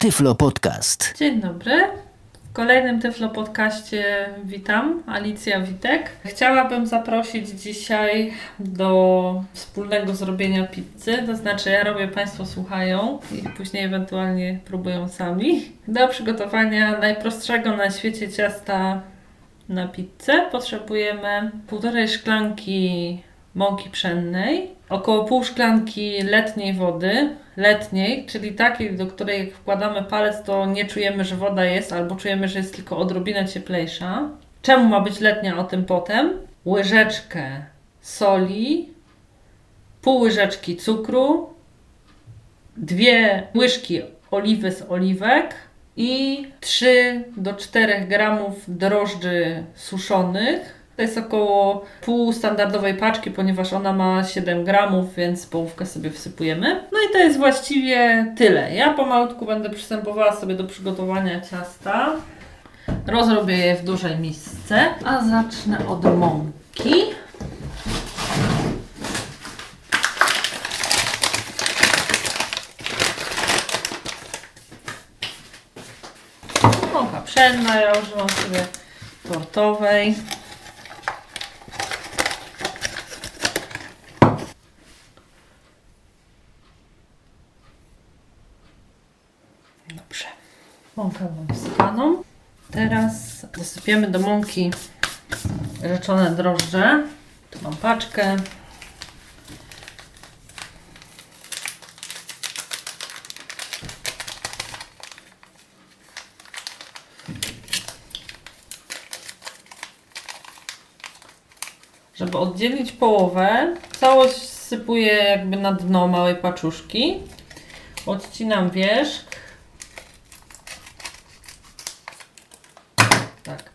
Tyflo Podcast. Dzień dobry. W kolejnym Tyflo Podcaście witam, Alicja Witek. Chciałabym zaprosić dzisiaj do wspólnego zrobienia pizzy, to znaczy ja robię, Państwo słuchają i później ewentualnie próbują sami. Do przygotowania najprostszego na świecie ciasta na pizzę potrzebujemy półtorej szklanki mąki pszennej, około pół szklanki letniej wody, letniej, czyli takiej, do której jak wkładamy palec, to nie czujemy, że woda jest, albo czujemy, że jest tylko odrobinę cieplejsza. Czemu ma być letnia o tym potem? Łyżeczkę soli, pół łyżeczki cukru, dwie łyżki oliwy z oliwek i 3 do 4 gramów drożdży suszonych. To jest około pół standardowej paczki, ponieważ ona ma 7 gramów, więc połówkę sobie wsypujemy. No i to jest właściwie tyle. Ja pomalutku będę przystępowała sobie do przygotowania ciasta. Rozrobię je w dużej misce, a zacznę od mąki. Mąka pszenna, ja używam sobie tortowej. Dobrze. Wsypaną. Teraz dosypiemy do mąki rzeczone drożdże. Tu mam paczkę. Żeby oddzielić połowę, całość sypuję jakby na dno małej paczuszki. Odcinam wierzch. Tak.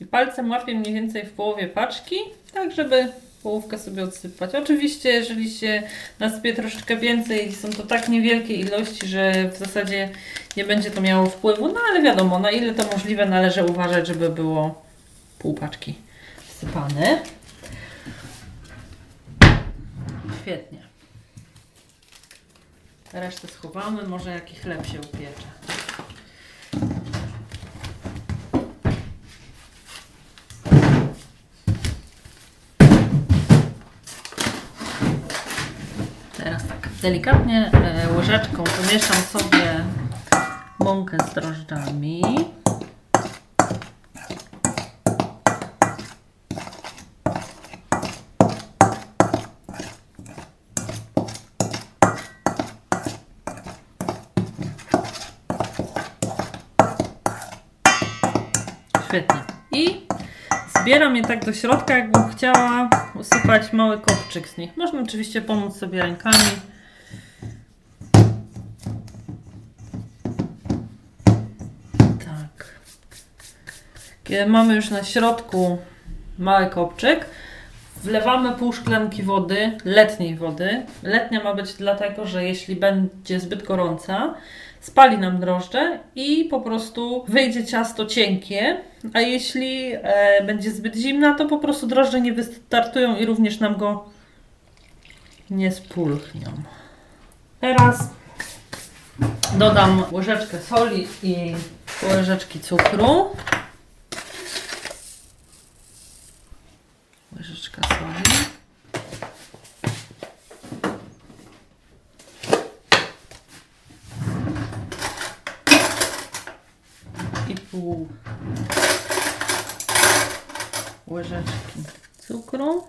I palcem łapię mniej więcej w połowie paczki, tak żeby połówkę sobie odsypać. Oczywiście, jeżeli się nasypie troszeczkę więcej, są to tak niewielkie ilości, że w zasadzie nie będzie to miało wpływu, no ale wiadomo, na ile to możliwe należy uważać, żeby było pół paczki wsypane. Świetnie. Resztę schowamy, może jakiś chleb się upiecze. Teraz tak, delikatnie e, łyżeczką pomieszam sobie mąkę z drożdżami. Świetnie. I zbieram je tak do środka, jakbym chciała usypać mały kopczyk z nich. Można oczywiście pomóc sobie rękami. Mamy już na środku mały kopczyk, wlewamy pół szklanki wody, letniej wody. Letnia ma być dlatego, że jeśli będzie zbyt gorąca, spali nam drożdże i po prostu wyjdzie ciasto cienkie, a jeśli e, będzie zbyt zimna, to po prostu drożdże nie wystartują i również nam go nie spulchnią. Teraz dodam łyżeczkę soli i łyżeczki cukru. Łyżeczka soli. i pół łyżeczki cukru.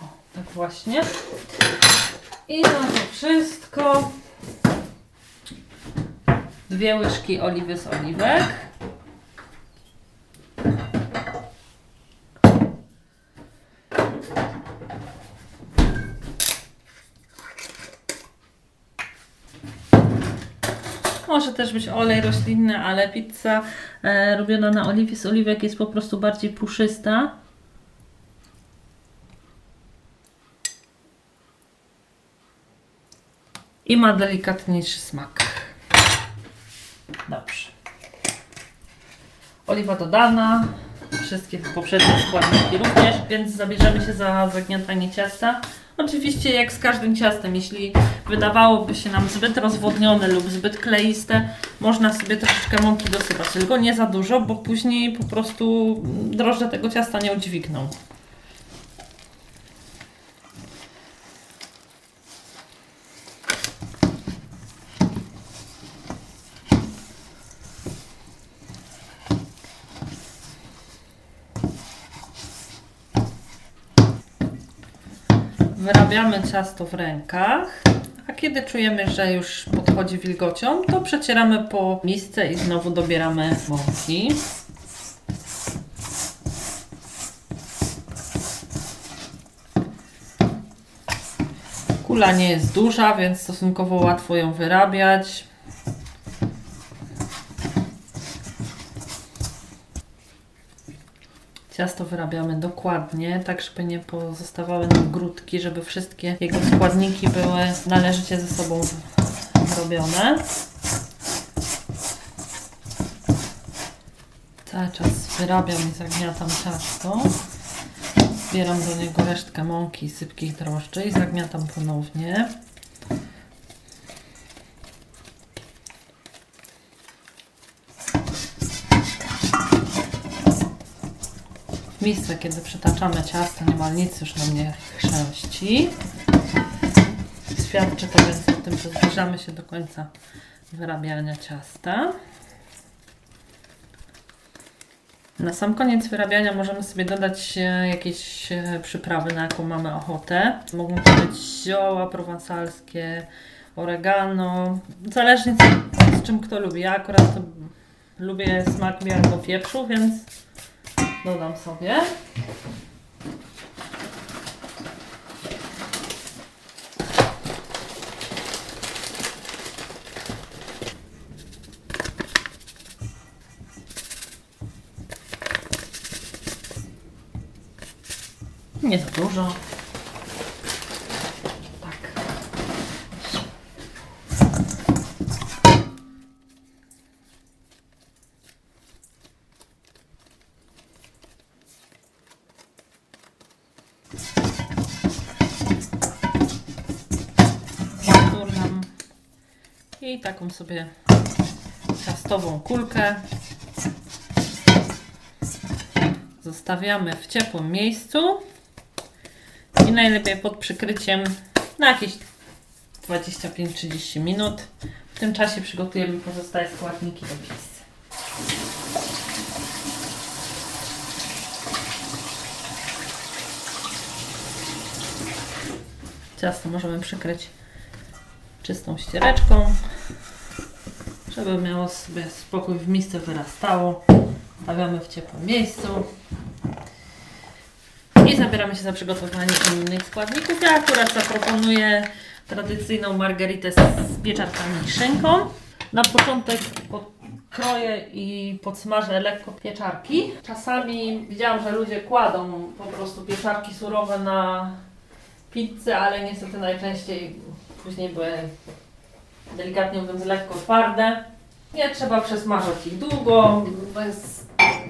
O, tak właśnie. I na to wszystko dwie łyżki oliwy z oliwek. Może też być olej roślinny, ale pizza e, robiona na oliwie z oliwek jest po prostu bardziej puszysta. I ma delikatniejszy smak. Dobrze. Oliwa dodana. Wszystkie poprzednie składniki również, więc zabierzemy się za zagniatanie ciasta. Oczywiście jak z każdym ciastem, jeśli wydawałoby się nam zbyt rozwodnione lub zbyt kleiste, można sobie troszeczkę mąki dosypać, tylko nie za dużo, bo później po prostu drożdże tego ciasta nie udźwigną. Wyrabiamy ciasto w rękach, a kiedy czujemy, że już podchodzi wilgocią, to przecieramy po misce i znowu dobieramy mąki. Kula nie jest duża, więc stosunkowo łatwo ją wyrabiać. Ciasto wyrabiamy dokładnie, tak żeby nie pozostawały nam grudki, żeby wszystkie jego składniki były należycie ze sobą zrobione. Cały czas wyrabiam i zagniatam ciasto. Zbieram do niego resztkę mąki i sypkich drożdży i zagniatam ponownie. Miejsce, kiedy przetaczamy ciasto, niemal nic już nam nie chrzęści. Świadczy to więc o tym, że zbliżamy się do końca wyrabiania ciasta. Na sam koniec wyrabiania możemy sobie dodać e, jakieś e, przyprawy, na jaką mamy ochotę. Mogą to być zioła prowansalskie, oregano, zależnie z, czym kto lubi. Ja akurat lubię smak białego pieprzu, więc dodam sobie. Nie za dużo. Tak. Zaturnam. I taką sobie ciastową kulkę zostawiamy w ciepłym miejscu i najlepiej pod przykryciem na jakieś 25-30 minut. W tym czasie przygotujemy pozostałe składniki do pizzy. Ciasto możemy przykryć czystą ściereczką, żeby miało sobie spokój w misce wyrastało. Stawiamy w ciepłym miejscu. I zabieramy się za przygotowanie innych składników. Ja akurat zaproponuję tradycyjną margaritę z pieczarkami i szynką. Na początek podkroję i podsmażę lekko pieczarki. Czasami widziałam, że ludzie kładą po prostu pieczarki surowe na pizzę, ale niestety najczęściej później były delikatnie mówiąc lekko twarde. Nie trzeba przesmażać ich długo, bez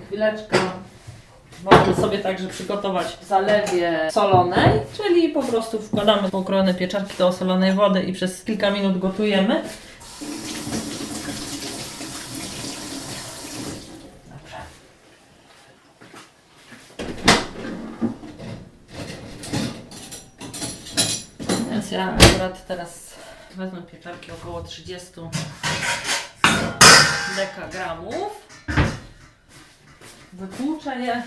chwileczka. Możemy sobie także przygotować w zalewie solonej, czyli po prostu wkładamy pokrojone pieczarki do osolonej wody i przez kilka minut gotujemy. Dobrze. Więc ja akurat teraz wezmę pieczarki około 30 dekagramów. Wytłuczę je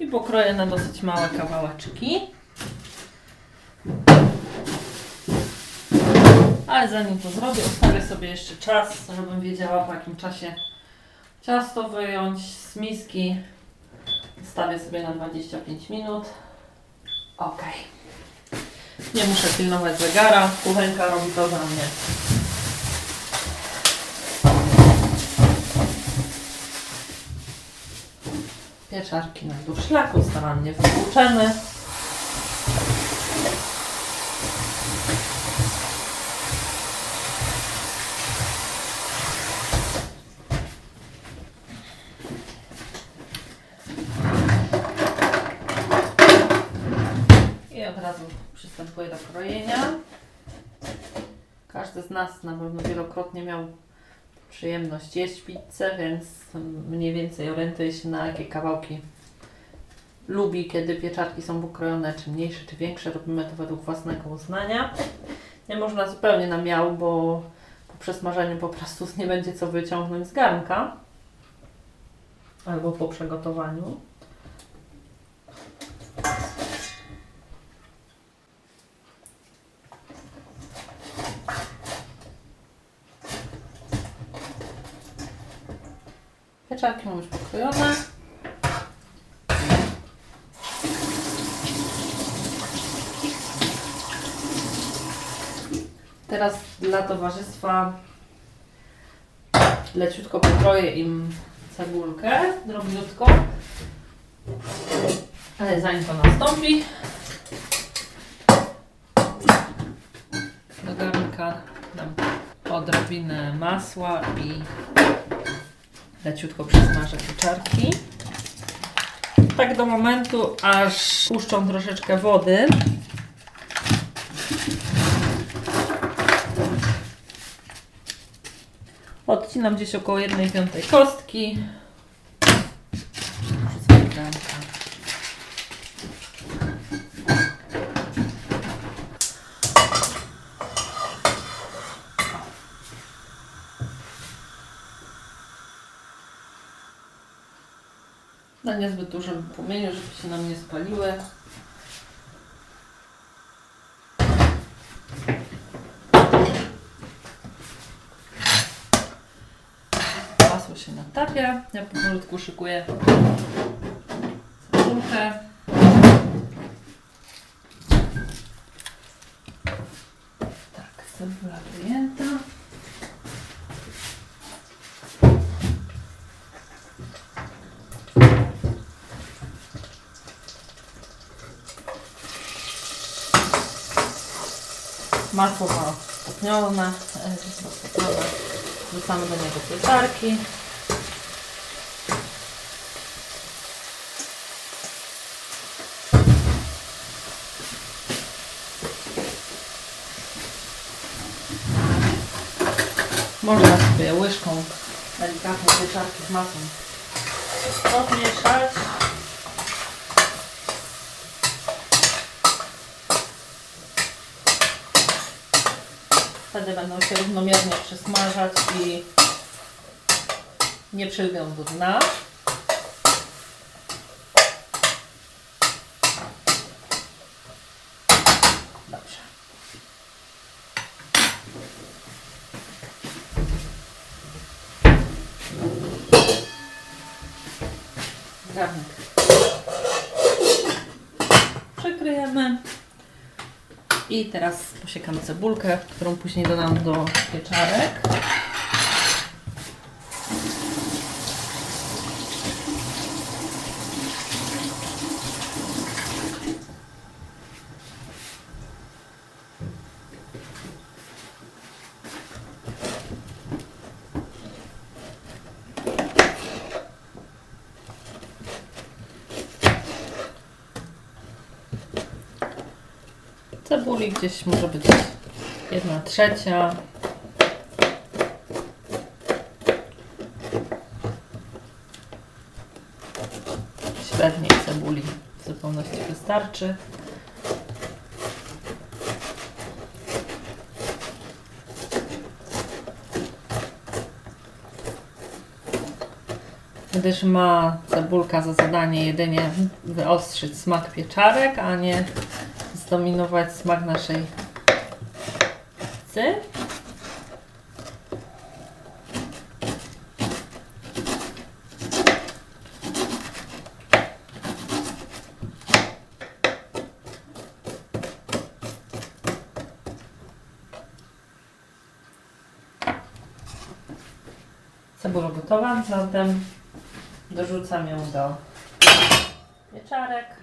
i pokroję na dosyć małe kawałeczki. Ale zanim to zrobię, ustawię sobie jeszcze czas, żebym wiedziała po jakim czasie ciasto wyjąć z miski. Stawię sobie na 25 minut. Ok. Nie muszę pilnować zegara, kuchenka robi to za mnie. Pieczarki na durszlaku starannie wytłuczemy. razu do krojenia. Każdy z nas na pewno wielokrotnie miał przyjemność jeść pizzę, więc mniej więcej orientuję się na jakie kawałki lubi, kiedy pieczarki są pokrojone, czy mniejsze, czy większe. Robimy to według własnego uznania. Nie można zupełnie na miał, bo po przesmażeniu po prostu nie będzie co wyciągnąć z garnka. Albo po przygotowaniu. Pieczarki mam już pokrojone. Teraz dla towarzystwa leciutko pokroję im cebulkę, drobniutko. Ale zanim to nastąpi, do garnka dam odrobinę masła i leciutko przesmażę pieczarki. Tak do momentu, aż puszczą troszeczkę wody. Odcinam gdzieś około 1 piątej kostki. Wrzucam Na niezbyt dużym płomieniu, żeby się nam nie spaliły. Masło się natapia. Ja powolutku szykuję cebulkę. Tak, cebula wyjęta. Masło ma stopnione, e. Wrzucamy do niego pieczarki. Można sobie łyżką delikatnie pieczarki z masą odmieszać. Wtedy będą się równomiernie przysmażać i nie przylgną do dna. I teraz posiekam cebulkę, którą później dodam do pieczarek. Cebuli gdzieś może być jedna trzecia. Średniej cebuli w zupełności wystarczy. Gdyż ma cebulka za zadanie jedynie wyostrzyć smak pieczarek, a nie zdominować smak naszej pizzy. Cebula gotowa, zatem dorzucam ją do pieczarek.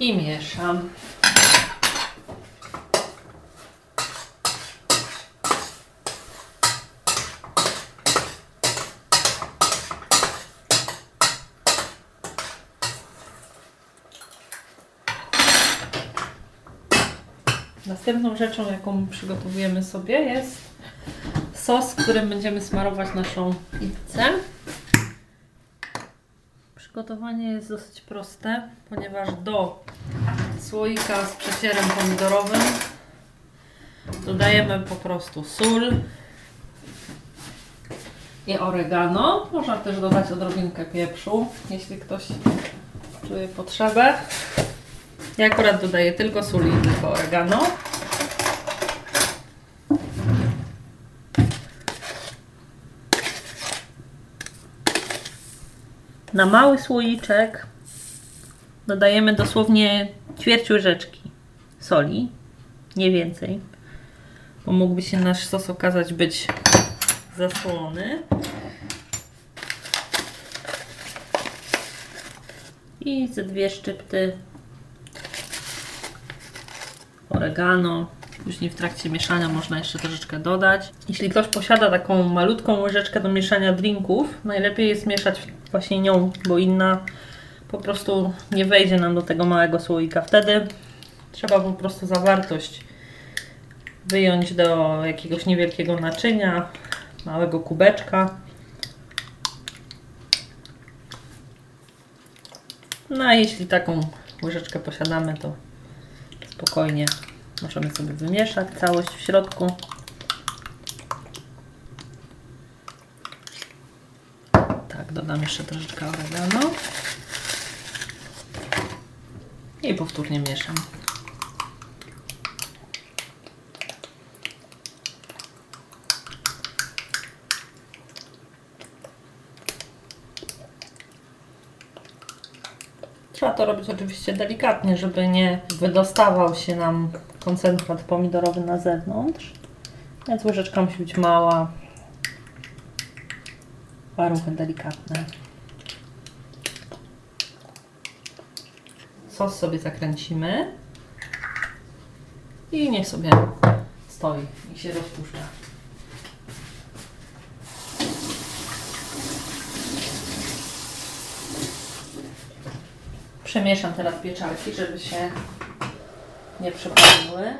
i mieszam. Następną rzeczą, jaką przygotowujemy sobie jest sos, którym będziemy smarować naszą pizzę. Przygotowanie jest dosyć proste, ponieważ do słoika z przecierem pomidorowym dodajemy po prostu sól i oregano. Można też dodać odrobinkę pieprzu, jeśli ktoś czuje potrzebę. Ja akurat dodaję tylko sól i tylko oregano. Na mały słoiczek dodajemy dosłownie ćwierć łyżeczki soli, nie więcej, bo mógłby się nasz sos okazać być zasłony. I ze dwie szczypty oregano. Później w trakcie mieszania można jeszcze troszeczkę dodać. Jeśli ktoś posiada taką malutką łyżeczkę do mieszania drinków, najlepiej jest mieszać właśnie nią, bo inna po prostu nie wejdzie nam do tego małego słoika. Wtedy trzeba po prostu zawartość wyjąć do jakiegoś niewielkiego naczynia, małego kubeczka. No a jeśli taką łyżeczkę posiadamy, to spokojnie możemy sobie wymieszać całość w środku. Tak, dodam jeszcze troszeczkę oregano. I powtórnie mieszam. Trzeba to robić oczywiście delikatnie, żeby nie wydostawał się nam koncentrat pomidorowy na zewnątrz. Więc łyżeczka musi być mała. Warunki delikatne. Sos sobie zakręcimy. I niech sobie stoi i się rozpuszcza. Przemieszam teraz pieczarki, żeby się nie przepaliły.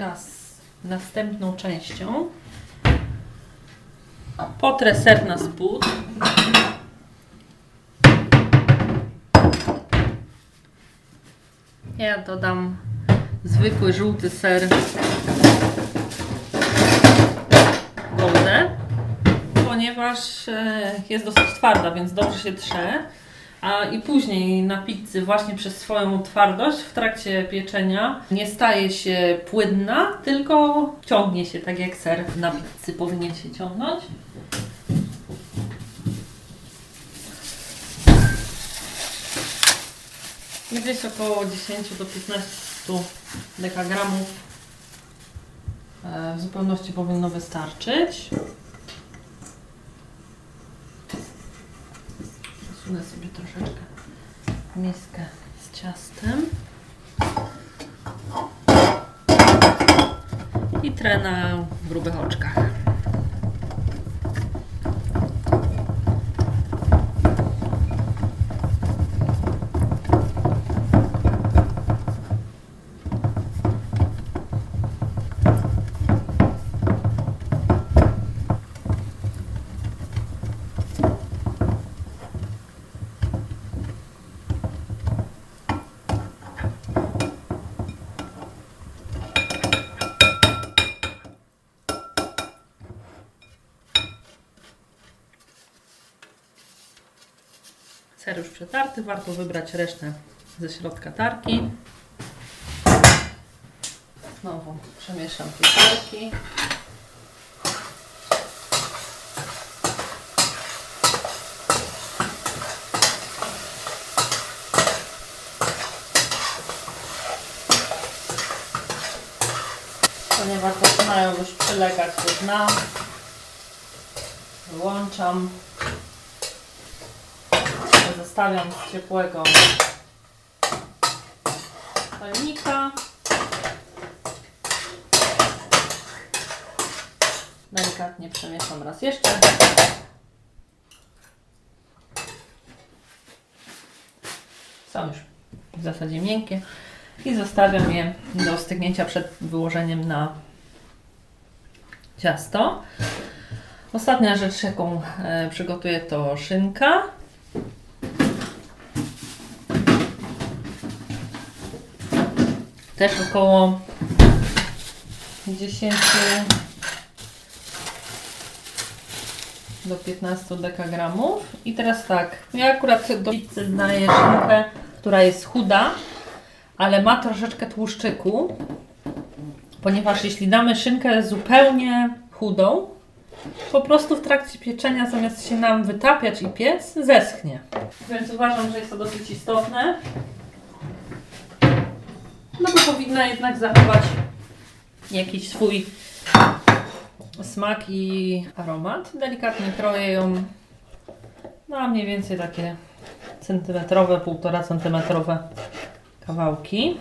Teraz następną częścią potrę ser na spód. Ja dodam zwykły żółty ser goldę, ponieważ e, jest dosyć twarda, więc dobrze się trze. A i później na pizzy właśnie przez swoją twardość w trakcie pieczenia nie staje się płynna, tylko ciągnie się tak jak ser na pizzy powinien się ciągnąć. Gdzieś około 10 do 15 dekagramów e, w zupełności powinno wystarczyć. Przesunę sobie troszeczkę miskę z ciastem. I trę na grubych oczkach. Ser już przetarty, warto wybrać resztę ze środka tarki. Znowu przemieszam pieczarki. Ponieważ zaczynają już przylegać do dna, wyłączam z ciepłego pojemnika. Delikatnie przemieszam raz jeszcze. Są już w zasadzie miękkie i zostawiam je do stygnięcia przed wyłożeniem na ciasto. Ostatnia rzecz, jaką e, przygotuję, to szynka. Też około 10 do 15 dekagramów. I teraz tak, ja akurat do pizzy daję szynkę, która jest chuda, ale ma troszeczkę tłuszczyku, ponieważ jeśli damy szynkę zupełnie chudą, po prostu w trakcie pieczenia zamiast się nam wytapiać i piec, zeschnie. Więc uważam, że jest to dosyć istotne. No bo powinna jednak zachować jakiś swój smak i aromat. Delikatnie kroję ją na mniej więcej takie centymetrowe, półtora centymetrowe kawałki.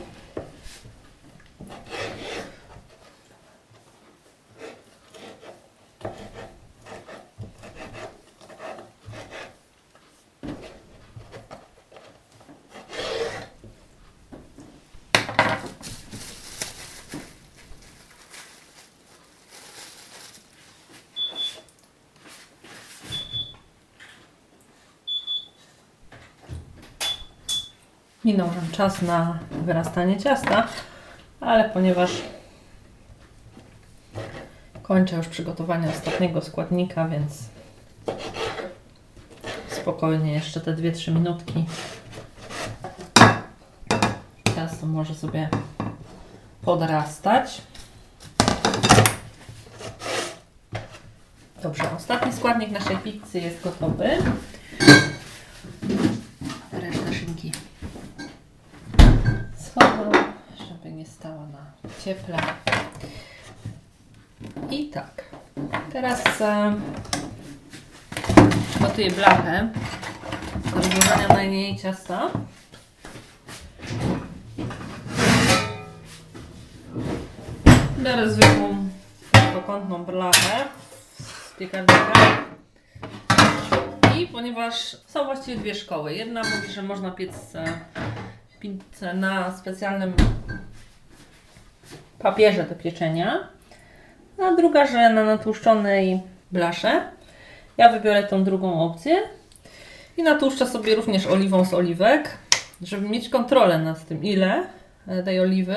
Minął nam czas na wyrastanie ciasta, ale ponieważ kończę już przygotowanie ostatniego składnika, więc spokojnie jeszcze te 2-3 minutki. Ciasto może sobie podrastać. Dobrze, ostatni składnik naszej pizzy jest gotowy. Reszta szynki schowam, żeby nie stała na cieple. I tak. Teraz e, przygotuję blachę do rozłożenia na niej ciasta. Biorę zwykłą prostokątną blachę z piekarnika. I ponieważ są właściwie dwie szkoły. Jedna mówi, że można piec e, pizzę na specjalnym papierze do pieczenia, a druga, że na natłuszczonej blasze. Ja wybiorę tą drugą opcję i natłuszczę sobie również oliwą z oliwek, żeby mieć kontrolę nad tym, ile tej oliwy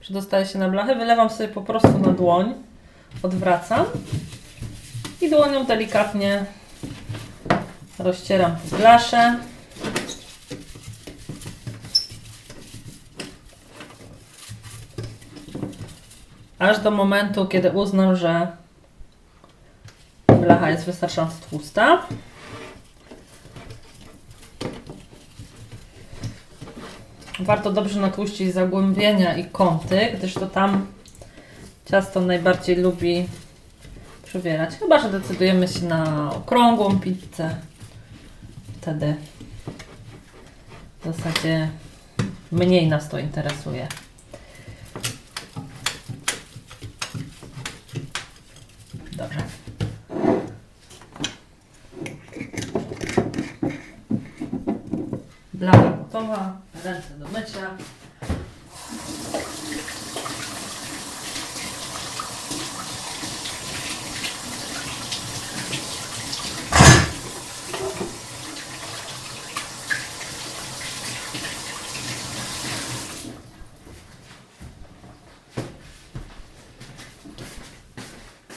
przedostaje się na blachę. Wylewam sobie po prostu na dłoń, odwracam i dłonią delikatnie rozcieram blaszę. Aż do momentu, kiedy uznam, że blacha jest wystarczająco tłusta. Warto dobrze natłuścić zagłębienia i kąty, gdyż to tam ciasto najbardziej lubi przywierać. Chyba, że decydujemy się na okrągłą pizzę. Wtedy w zasadzie mniej nas to interesuje. Dobrze. Blacha gotowa, ręce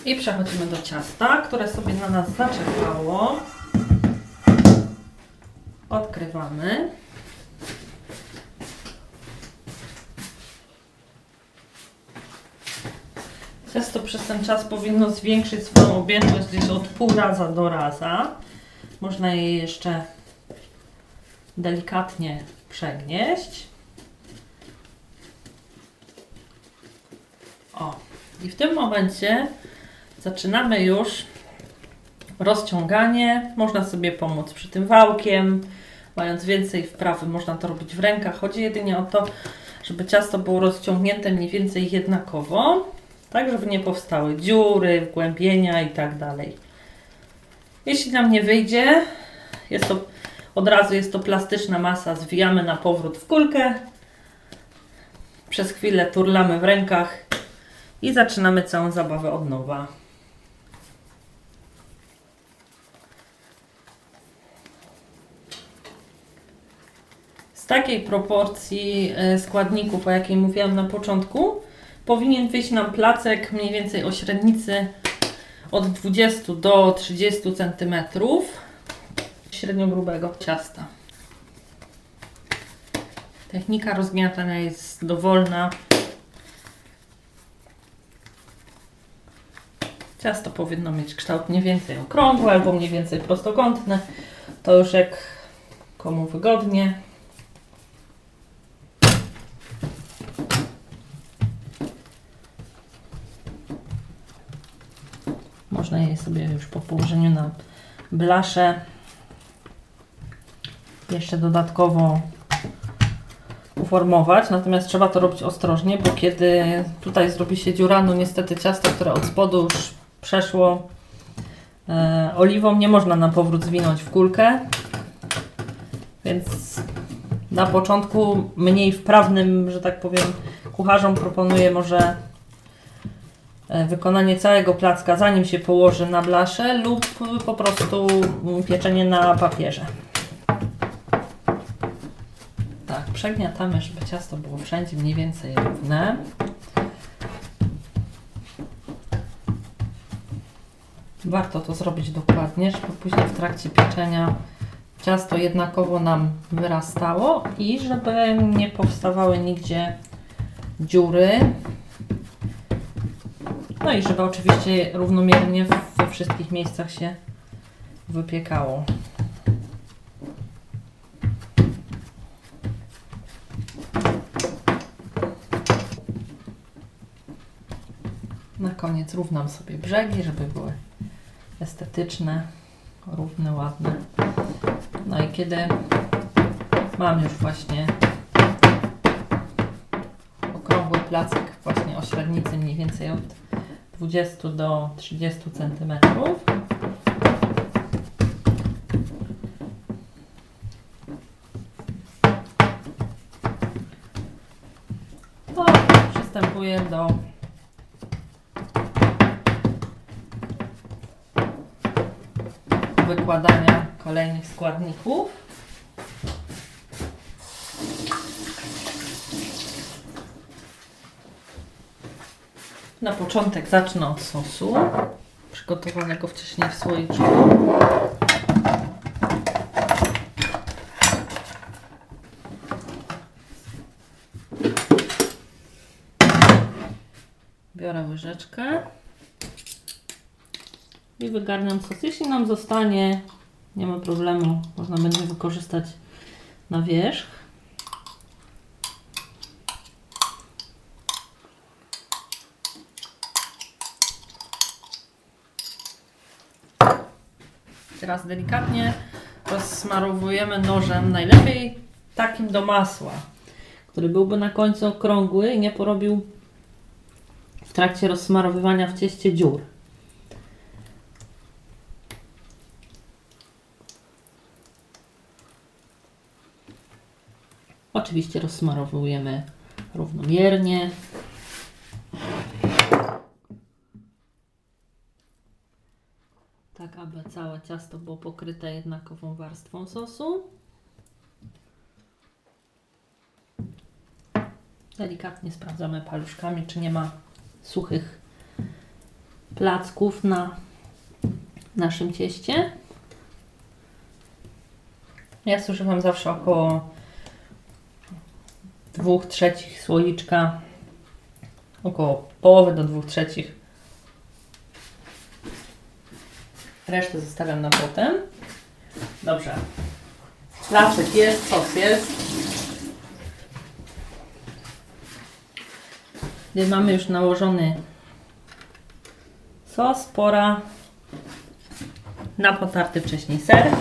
I przechodzimy do ciasta, które sobie na nas zaczekało. Odkrywamy. Ciasto przez ten czas powinno zwiększyć swoją objętość gdzieś od pół raza do raza. Można je jeszcze delikatnie przegnieść. O, i w tym momencie zaczynamy już rozciąganie. Można sobie pomóc przy tym wałkiem. Mając więcej wprawy, można to robić w rękach. Chodzi jedynie o to, żeby ciasto było rozciągnięte mniej więcej jednakowo, tak żeby nie powstały dziury, wgłębienia i tak dalej. Jeśli nam nie wyjdzie, jest to, od razu jest to plastyczna masa, zwijamy na powrót w kulkę, przez chwilę turlamy w rękach i zaczynamy całą zabawę od nowa. Z takiej proporcji e, składników, o jakiej mówiłam na początku, powinien wyjść nam placek mniej więcej o średnicy od 20 do 30 cm średnio grubego ciasta. Technika rozgniatania jest dowolna. Ciasto powinno mieć kształt mniej więcej okrągły albo mniej więcej prostokątny. To już jak komu wygodnie. Można je sobie już po położeniu na blaszę jeszcze dodatkowo uformować, natomiast trzeba to robić ostrożnie, bo kiedy tutaj zrobi się dziura, no niestety ciasto, które od spodu już przeszło e, oliwą, nie można na powrót zwinąć w kulkę, więc na początku mniej wprawnym, że tak powiem, kucharzom proponuję może wykonanie całego placka zanim się położy na blaszę lub po prostu pieczenie na papierze. Tak, przegniatamy, żeby ciasto było wszędzie mniej więcej równe. Warto to zrobić dokładnie, żeby później w trakcie pieczenia ciasto jednakowo nam wyrastało i żeby nie powstawały nigdzie dziury. No i żeby oczywiście równomiernie we wszystkich miejscach się wypiekało. Na koniec równam sobie brzegi, żeby były estetyczne, równe, ładne. No i kiedy mam już właśnie okrągły placek właśnie o średnicy mniej więcej od 20 do 30 cm. To przystępuję do wykładania kolejnych składników. Na początek zacznę od sosu, przygotowanego wcześniej w słoiczku. Biorę łyżeczkę i wygarniam sos. Jeśli nam zostanie, nie ma problemu, można będzie wykorzystać na wierzch. Teraz delikatnie rozsmarowujemy nożem, najlepiej takim do masła, który byłby na końcu okrągły i nie porobił w trakcie rozsmarowywania w cieście dziur. Oczywiście rozsmarowujemy równomiernie. Tak, aby całe ciasto było pokryte jednakową warstwą sosu. Delikatnie sprawdzamy paluszkami, czy nie ma suchych placków na naszym cieście. Ja zużywam zawsze około 2 trzecich słoiczka, około połowy do 2 trzecich. Resztę zostawiam na potem. Dobrze. Placek jest, sos jest. Gdy mamy już nałożony sos, pora na potarty wcześniej ser.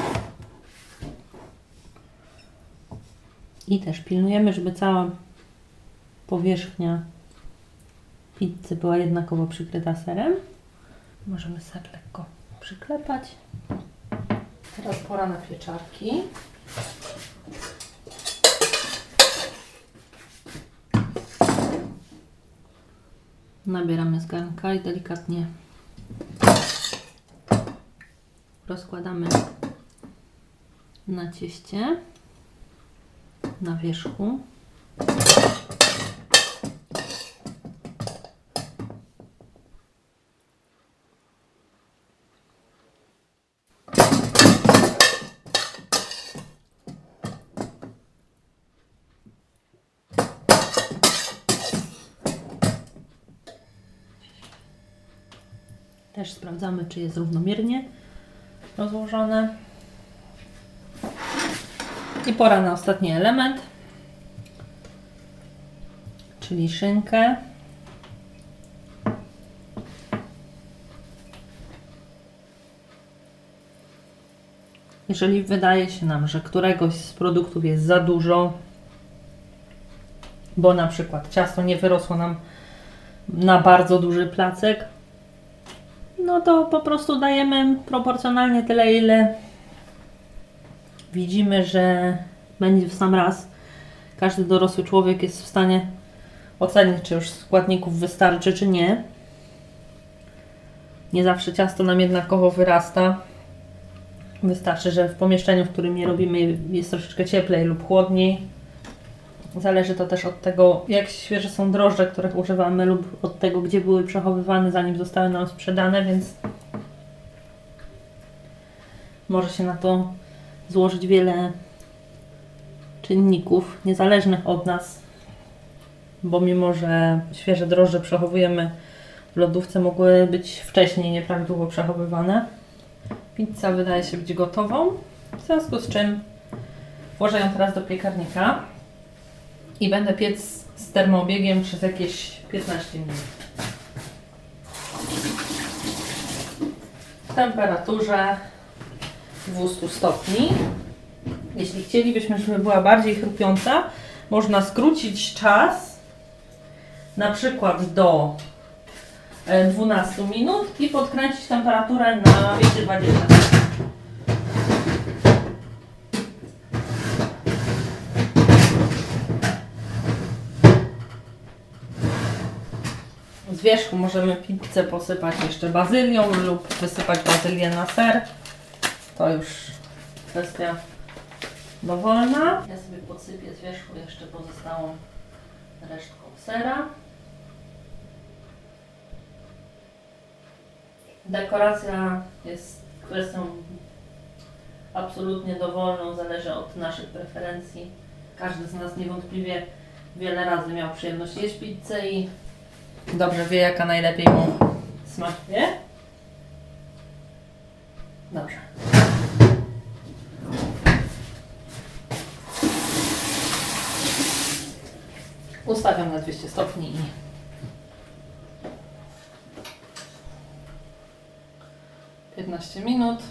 I też pilnujemy, żeby cała powierzchnia pizzy była jednakowo przykryta serem. Możemy ser lekko przyklepać. Teraz pora na pieczarki. Nabieramy z garnka i delikatnie rozkładamy na cieście na wierzchu. Też sprawdzamy, czy jest równomiernie rozłożone. I pora na ostatni element, czyli szynkę. Jeżeli wydaje się nam, że któregoś z produktów jest za dużo, bo na przykład ciasto nie wyrosło nam na bardzo duży placek, no to po prostu dajemy proporcjonalnie tyle, ile widzimy, że będzie w sam raz. Każdy dorosły człowiek jest w stanie ocenić, czy już składników wystarczy, czy nie. Nie zawsze ciasto nam jednakowo wyrasta. Wystarczy, że w pomieszczeniu, w którym je robimy, jest troszeczkę cieplej lub chłodniej. Zależy to też od tego, jak świeże są drożdże, których używamy, lub od tego, gdzie były przechowywane, zanim zostały nam sprzedane, więc może się na to złożyć wiele czynników niezależnych od nas, bo mimo, że świeże drożdże przechowujemy w lodówce, mogły być wcześniej nieprawidłowo przechowywane. Pizza wydaje się być gotową, w związku z czym włożę ją teraz do piekarnika i będę piec z termoobiegiem przez jakieś 15 minut. W temperaturze 200 stopni. Jeśli chcielibyśmy, żeby była bardziej chrupiąca, można skrócić czas na przykład do 12 minut i podkręcić temperaturę na 220 Z wierzchu możemy pizzę posypać jeszcze bazylią lub wysypać bazylię na ser. To już kwestia dowolna. Ja sobie podsypię z wierzchu jeszcze pozostałą resztką sera. Dekoracja jest kwestią absolutnie dowolną, zależy od naszych preferencji. Każdy z nas niewątpliwie wiele razy miał przyjemność jeść pizzę i dobrze wie, jaka najlepiej mu smakuje. Dobrze. Ustawiam na 200 stopni i piętnaście minut.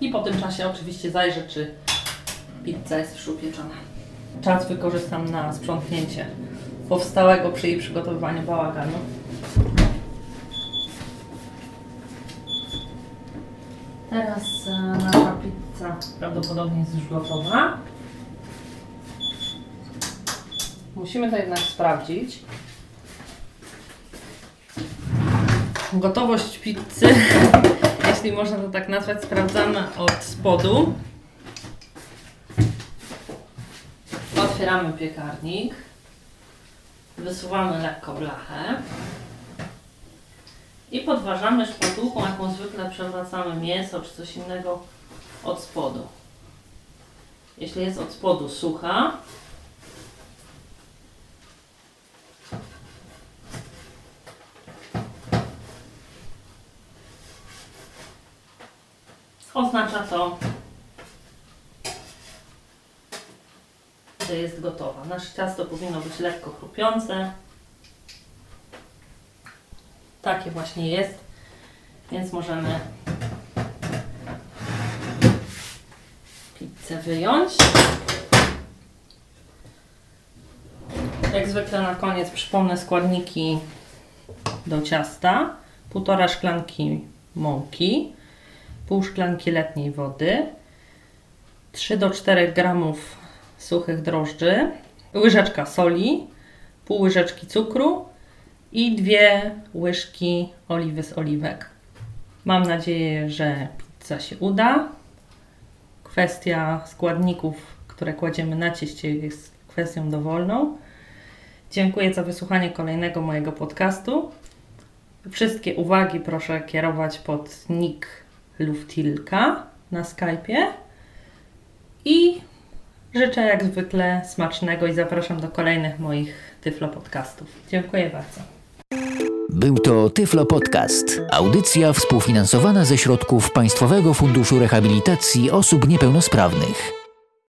I po tym czasie oczywiście zajrzę, czy pizza jest już upieczona. Czas wykorzystam na sprzątnięcie powstałego przy jej przygotowywaniu bałaganu. Teraz e, nasza pizza prawdopodobnie jest już gotowa. Musimy to jednak sprawdzić. Gotowość pizzy, jeśli można to tak nazwać, sprawdzamy od spodu. Otwieramy piekarnik. Wysuwamy lekko blachę. I podważamy szpatułką, jaką zwykle przewracamy mięso czy coś innego od spodu. Jeśli jest od spodu sucha, oznacza to, że jest gotowa. Nasze ciasto powinno być lekko chrupiące. Takie właśnie jest, więc możemy pizzę wyjąć. Jak zwykle na koniec przypomnę składniki do ciasta. Półtora szklanki mąki, pół szklanki letniej wody, 3 do 4 gramów suchych drożdży, łyżeczka soli, pół łyżeczki cukru i dwie łyżki oliwy z oliwek. Mam nadzieję, że pizza się uda. Kwestia składników, które kładziemy na cieście jest kwestią dowolną. Dziękuję za wysłuchanie kolejnego mojego podcastu. Wszystkie uwagi proszę kierować pod nick Luftilka na Skype'ie. I życzę jak zwykle smacznego i zapraszam do kolejnych moich Tyflo podcastów. Dziękuję bardzo. Był to Tyflo Podcast. Audycja współfinansowana ze środków Państwowego Funduszu Rehabilitacji Osób Niepełnosprawnych.